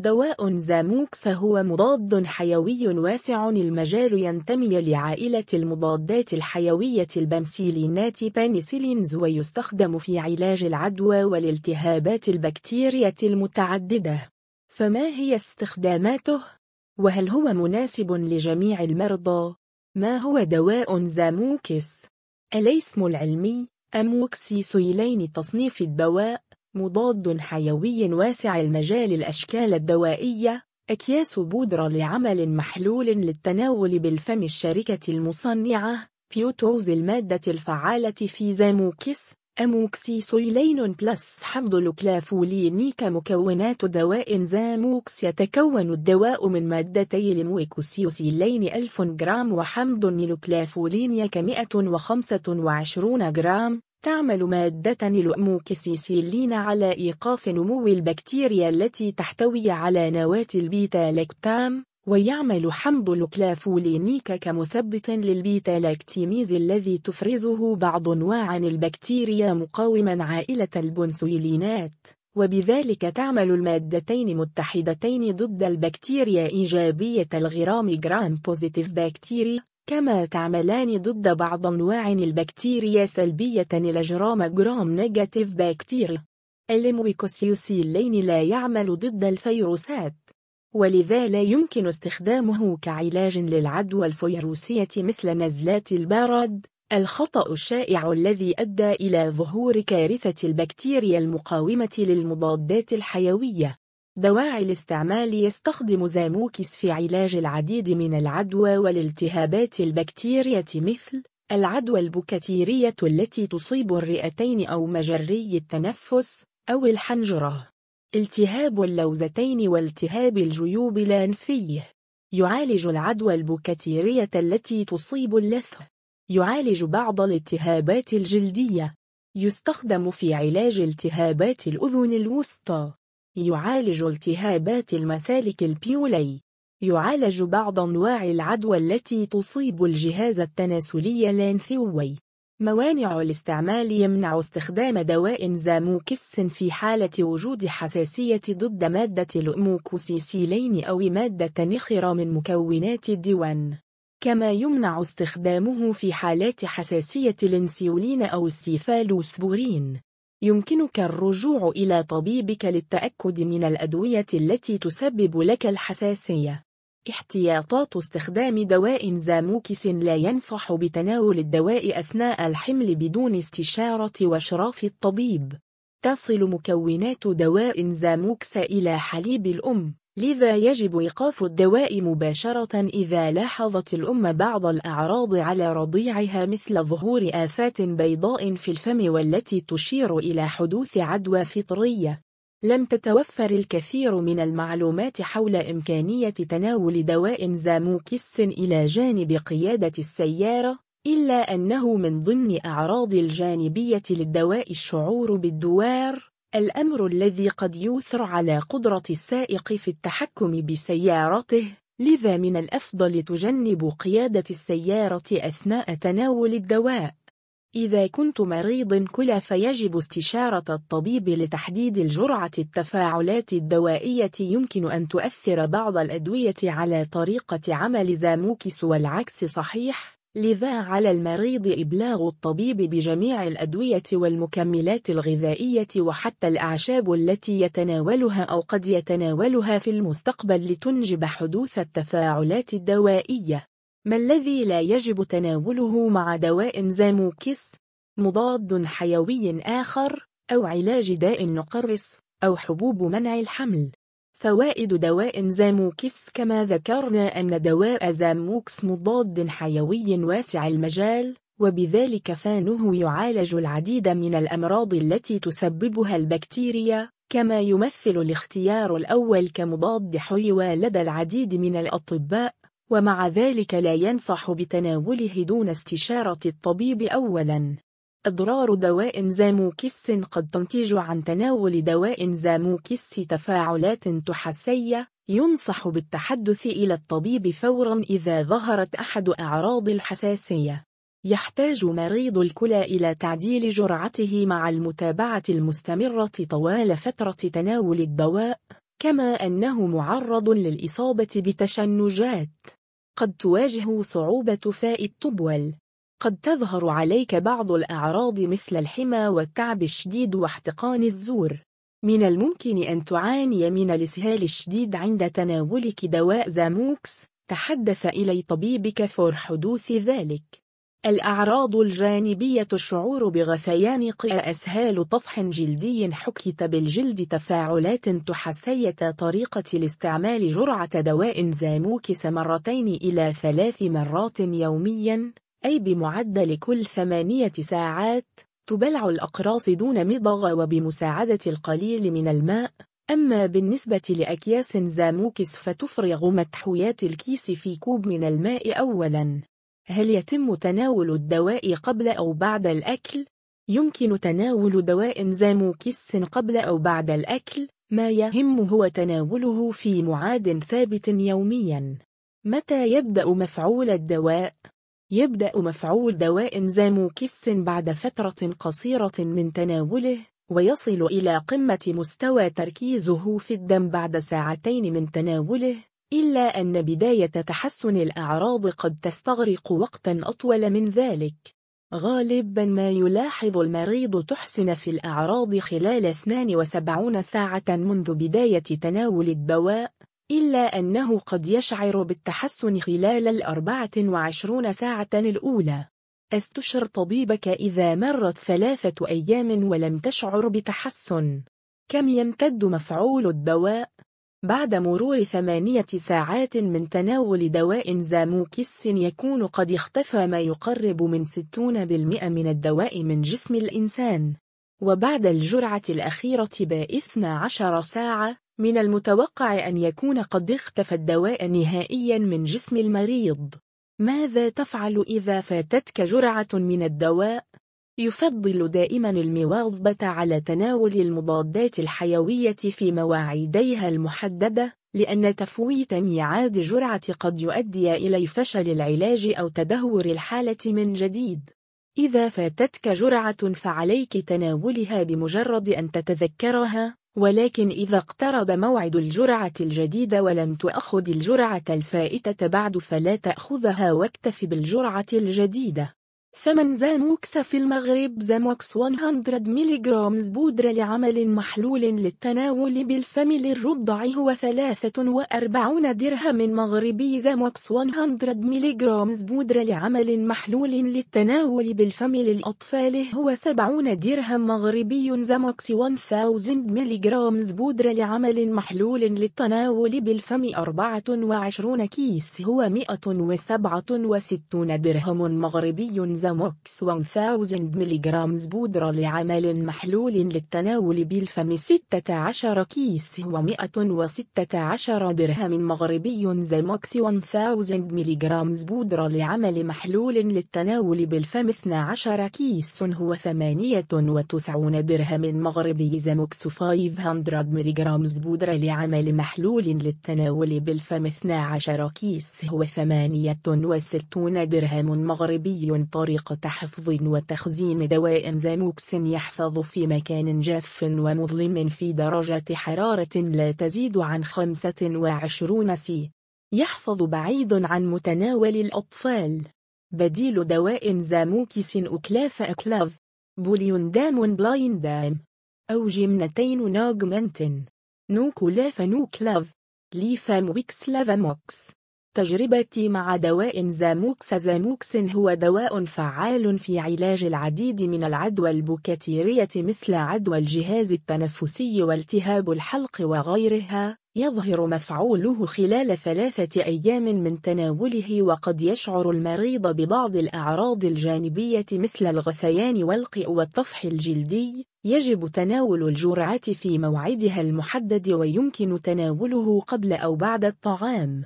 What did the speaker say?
دواء زاموكس هو مضاد حيوي واسع المجال ينتمي لعائلة المضادات الحيوية البنسيلينات penicillins ويستخدم في علاج العدوى والالتهابات البكتيرية المتعددة. فما هي استخداماته؟ وهل هو مناسب لجميع المرضى؟ ما هو دواء زاموكس؟ الاسم العلمي أموكسيسيلين تصنيف الدواء مضاد حيوي واسع المجال الأشكال الدوائية أكياس بودرة لعمل محلول للتناول بالفم الشركة المصنعة بيوتوز المادة الفعالة في زاموكس أموكسيسيلين plus حمض الكلافولينيك مكونات دواء زاموكس يتكون الدواء من مادتي الأموكسيسيلين 1000 جرام وحمض الكلافولينيك 125 جرام. تعمل مادة الأموكسيسيلين على إيقاف نمو البكتيريا التي تحتوي على نواة البيتا-لاكتام ويعمل حمض الكلافولينيك كمثبت للبيتا-لاكتاميز الذي تفرزه بعض أنواع البكتيريا مقاوما عائلة البنسيلينات وبذلك تعمل المادتين متحدتين ضد البكتيريا إيجابية الغرام gram positive bacteria كما تعملان ضد بعض أنواع البكتيريا سلبية الأجرام جرام نيجاتيف بكتيريا المويكوسيوسيلين لا يعمل ضد الفيروسات. ولذا لا يمكن استخدامه كعلاج للعدوى الفيروسية مثل نزلات البرد الخطأ الشائع الذي أدى إلى ظهور كارثة البكتيريا المقاومة للمضادات الحيوية. دواعي الاستعمال يستخدم زاموكس في علاج العديد من العدوى والالتهابات البكتيرية مثل العدوى البكتيرية التي تصيب الرئتين أو مجري التنفس أو الحنجرة. التهاب اللوزتين والتهاب الجيوب الأنفية يعالج العدوى البكتيرية التي تصيب اللثة. يعالج بعض الالتهابات الجلدية. يستخدم في علاج التهابات الأذن الوسطى. يعالج التهابات المسالك البيولي. يعالج بعض أنواع العدوى التي تصيب الجهاز التناسلي الأنثوي موانع الاستعمال يمنع استخدام دواء زاموكس في حالة وجود حساسية ضد مادة الأموكوسيسيلين أو مادة نخرة من مكونات الديوان. كما يمنع استخدامه في حالات حساسية البنسيلين أو السيفالوسبورين يمكنك الرجوع إلى طبيبك للتأكد من الأدوية التي تسبب لك الحساسية. احتياطات استخدام دواء زاموكس لا ينصح بتناول الدواء أثناء الحمل بدون استشارة وإشراف الطبيب. تصل مكونات دواء زاموكس إلى حليب الأم. لذا يجب إيقاف الدواء مباشرة إذا لاحظت الأم بعض الأعراض على رضيعها مثل ظهور آفات بيضاء في الفم والتي تشير إلى حدوث عدوى فطرية. لم تتوفر الكثير من المعلومات حول إمكانية تناول دواء زاموكس إلى جانب قيادة السيارة، إلا أنه من ضمن أعراض الجانبية للدواء الشعور بالدوار، الأمر الذي قد يؤثر على قدرة السائق في التحكم بسيارته لذا من الأفضل تجنب قيادة السيارة أثناء تناول الدواء. إذا كنت مريض كلى فيجب استشارة الطبيب لتحديد الجرعة التفاعلات الدوائية يمكن أن تؤثر بعض الأدوية على طريقة عمل زاموكس والعكس صحيح. لذا على المريض إبلاغ الطبيب بجميع الأدوية والمكملات الغذائية وحتى الأعشاب التي يتناولها أو قد يتناولها في المستقبل لتنجب حدوث التفاعلات الدوائية. ما الذي لا يجب تناوله مع دواء زاموكس؟ مضاد حيوي آخر، أو علاج داء نقرس، أو حبوب منع الحمل. فوائد دواء زاموكس كما ذكرنا أن دواء زاموكس مضاد حيوي واسع المجال وبذلك فانه يعالج العديد من الأمراض التي تسببها البكتيريا كما يمثل الاختيار الأول كمضاد حيوى لدى العديد من الأطباء ومع ذلك لا ينصح بتناوله دون استشارة الطبيب أولاً. أضرار دواء زاموكس قد تنتج عن تناول دواء زاموكس تفاعلات تحسية ينصح بالتحدث إلى الطبيب فورا إذا ظهرت أحد أعراض الحساسية. يحتاج مريض الكلى إلى تعديل جرعته مع المتابعة المستمرة طوال فترة تناول الدواء كما أنه معرض للإصابة بتشنجات. قد تواجه صعوبة في التبول قد تظهر عليك بعض الأعراض مثل الحمى والتعب الشديد واحتقان الزور. من الممكن أن تعاني من الإسهال الشديد عند تناولك دواء زاموكس تحدث إلي طبيبك فور حدوث ذلك. الأعراض الجانبية الشعور بغثيان قيء إسهال طفح جلدي حكة بالجلد تفاعلات تحسسية طريقة الاستعمال جرعة دواء زاموكس مرتين إلى ثلاث مرات يومياً. أي بمعدل كل ثمانية ساعات تبلع الأقراص دون مضغ وبمساعدة القليل من الماء أما بالنسبة لأكياس زاموكس فتفرغ محتويات الكيس في كوب من الماء أولاً هل يتم تناول الدواء قبل أو بعد الأكل؟ يمكن تناول دواء زاموكس قبل أو بعد الأكل ما يهم هو تناوله في معاد ثابت يومياً متى يبدأ مفعول الدواء؟ يبدأ مفعول دواء زاموكس بعد فترة قصيرة من تناوله ويصل إلى قمة مستوى تركيزه في الدم بعد ساعتين من تناوله إلا أن بداية تحسن الأعراض قد تستغرق وقتا أطول من ذلك. غالبا ما يلاحظ المريض تحسن في الأعراض خلال 72 ساعة منذ بداية تناول الدواء. إلا أنه قد يشعر بالتحسن خلال الأربعة وعشرون ساعة الأولى. استشر طبيبك إذا مرت ثلاثة أيام ولم تشعر بتحسن. كم يمتد مفعول الدواء؟ بعد مرور ثمانية ساعات من تناول دواء زاموكس يكون قد اختفى ما يقرب من 60% من الدواء من جسم الإنسان. وبعد الجرعة الأخيرة بإثنى عشر ساعة من المتوقع أن يكون قد اختفى الدواء نهائيا من جسم المريض. ماذا تفعل إذا فاتتك جرعة من الدواء؟ يفضل دائما المواظبة على تناول المضادات الحيوية في مواعيديها المحددة لأن تفويت ميعاد جرعة قد يؤدي إلى فشل العلاج أو تدهور الحالة من جديد. إذا فاتتك جرعة فعليك تناولها بمجرد أن تتذكرها. ولكن إذا اقترب موعد الجرعة الجديدة ولم تأخذ الجرعة الفائتة بعد فلا تأخذها واكتف بالجرعة الجديدة. ثمن زاموكس في المغرب زاموكس 100 ملغ بودرة لعمل محلول للتناول بالفم للرضع هو 43 درهم مغربي. زاموكس 100 ملغ بودرة لعمل محلول للتناول بالفم للأطفال هو 70 درهم مغربي. زاموكس 1000 ملغ بودرة لعمل محلول للتناول بالفم 24 كيس هو 167 درهم مغربي. زاموكس 1000 ملغ بودرة لعمل محلول للتناول بالفم 16 كيس هو 116 درهم مغربي. زاموكس 1000 ملغ بودرة لعمل محلول للتناول بالفم 12 كيس هو 98 درهم مغربي. زاموكس 500 ملغ بودرة لعمل محلول للتناول بالفم 12 كيس هو 68 درهم مغربي. طريق طريقة حفظ وتخزين دواء زاموكس يحفظ في مكان جاف ومظلم في درجة حرارة لا تزيد عن 25 C. يحفظ بعيد عن متناول الأطفال. بديل دواء زاموكس أكلاف أكلاف. بوليوندام بلايندام أوجمنتين أوجمنتين نوكلاف نوكلاف. ليفام ويكسلافاموكس تجربتي مع دواء زاموكس. زاموكس هو دواء فعال في علاج العديد من العدوى البكتيرية مثل عدوى الجهاز التنفسي والتهاب الحلق وغيرها. يظهر مفعوله خلال ثلاثة أيام من تناوله وقد يشعر المريض ببعض الأعراض الجانبية مثل الغثيان والقيء والطفح الجلدي. يجب تناول الجرعات في موعدها المحدد ويمكن تناوله قبل أو بعد الطعام.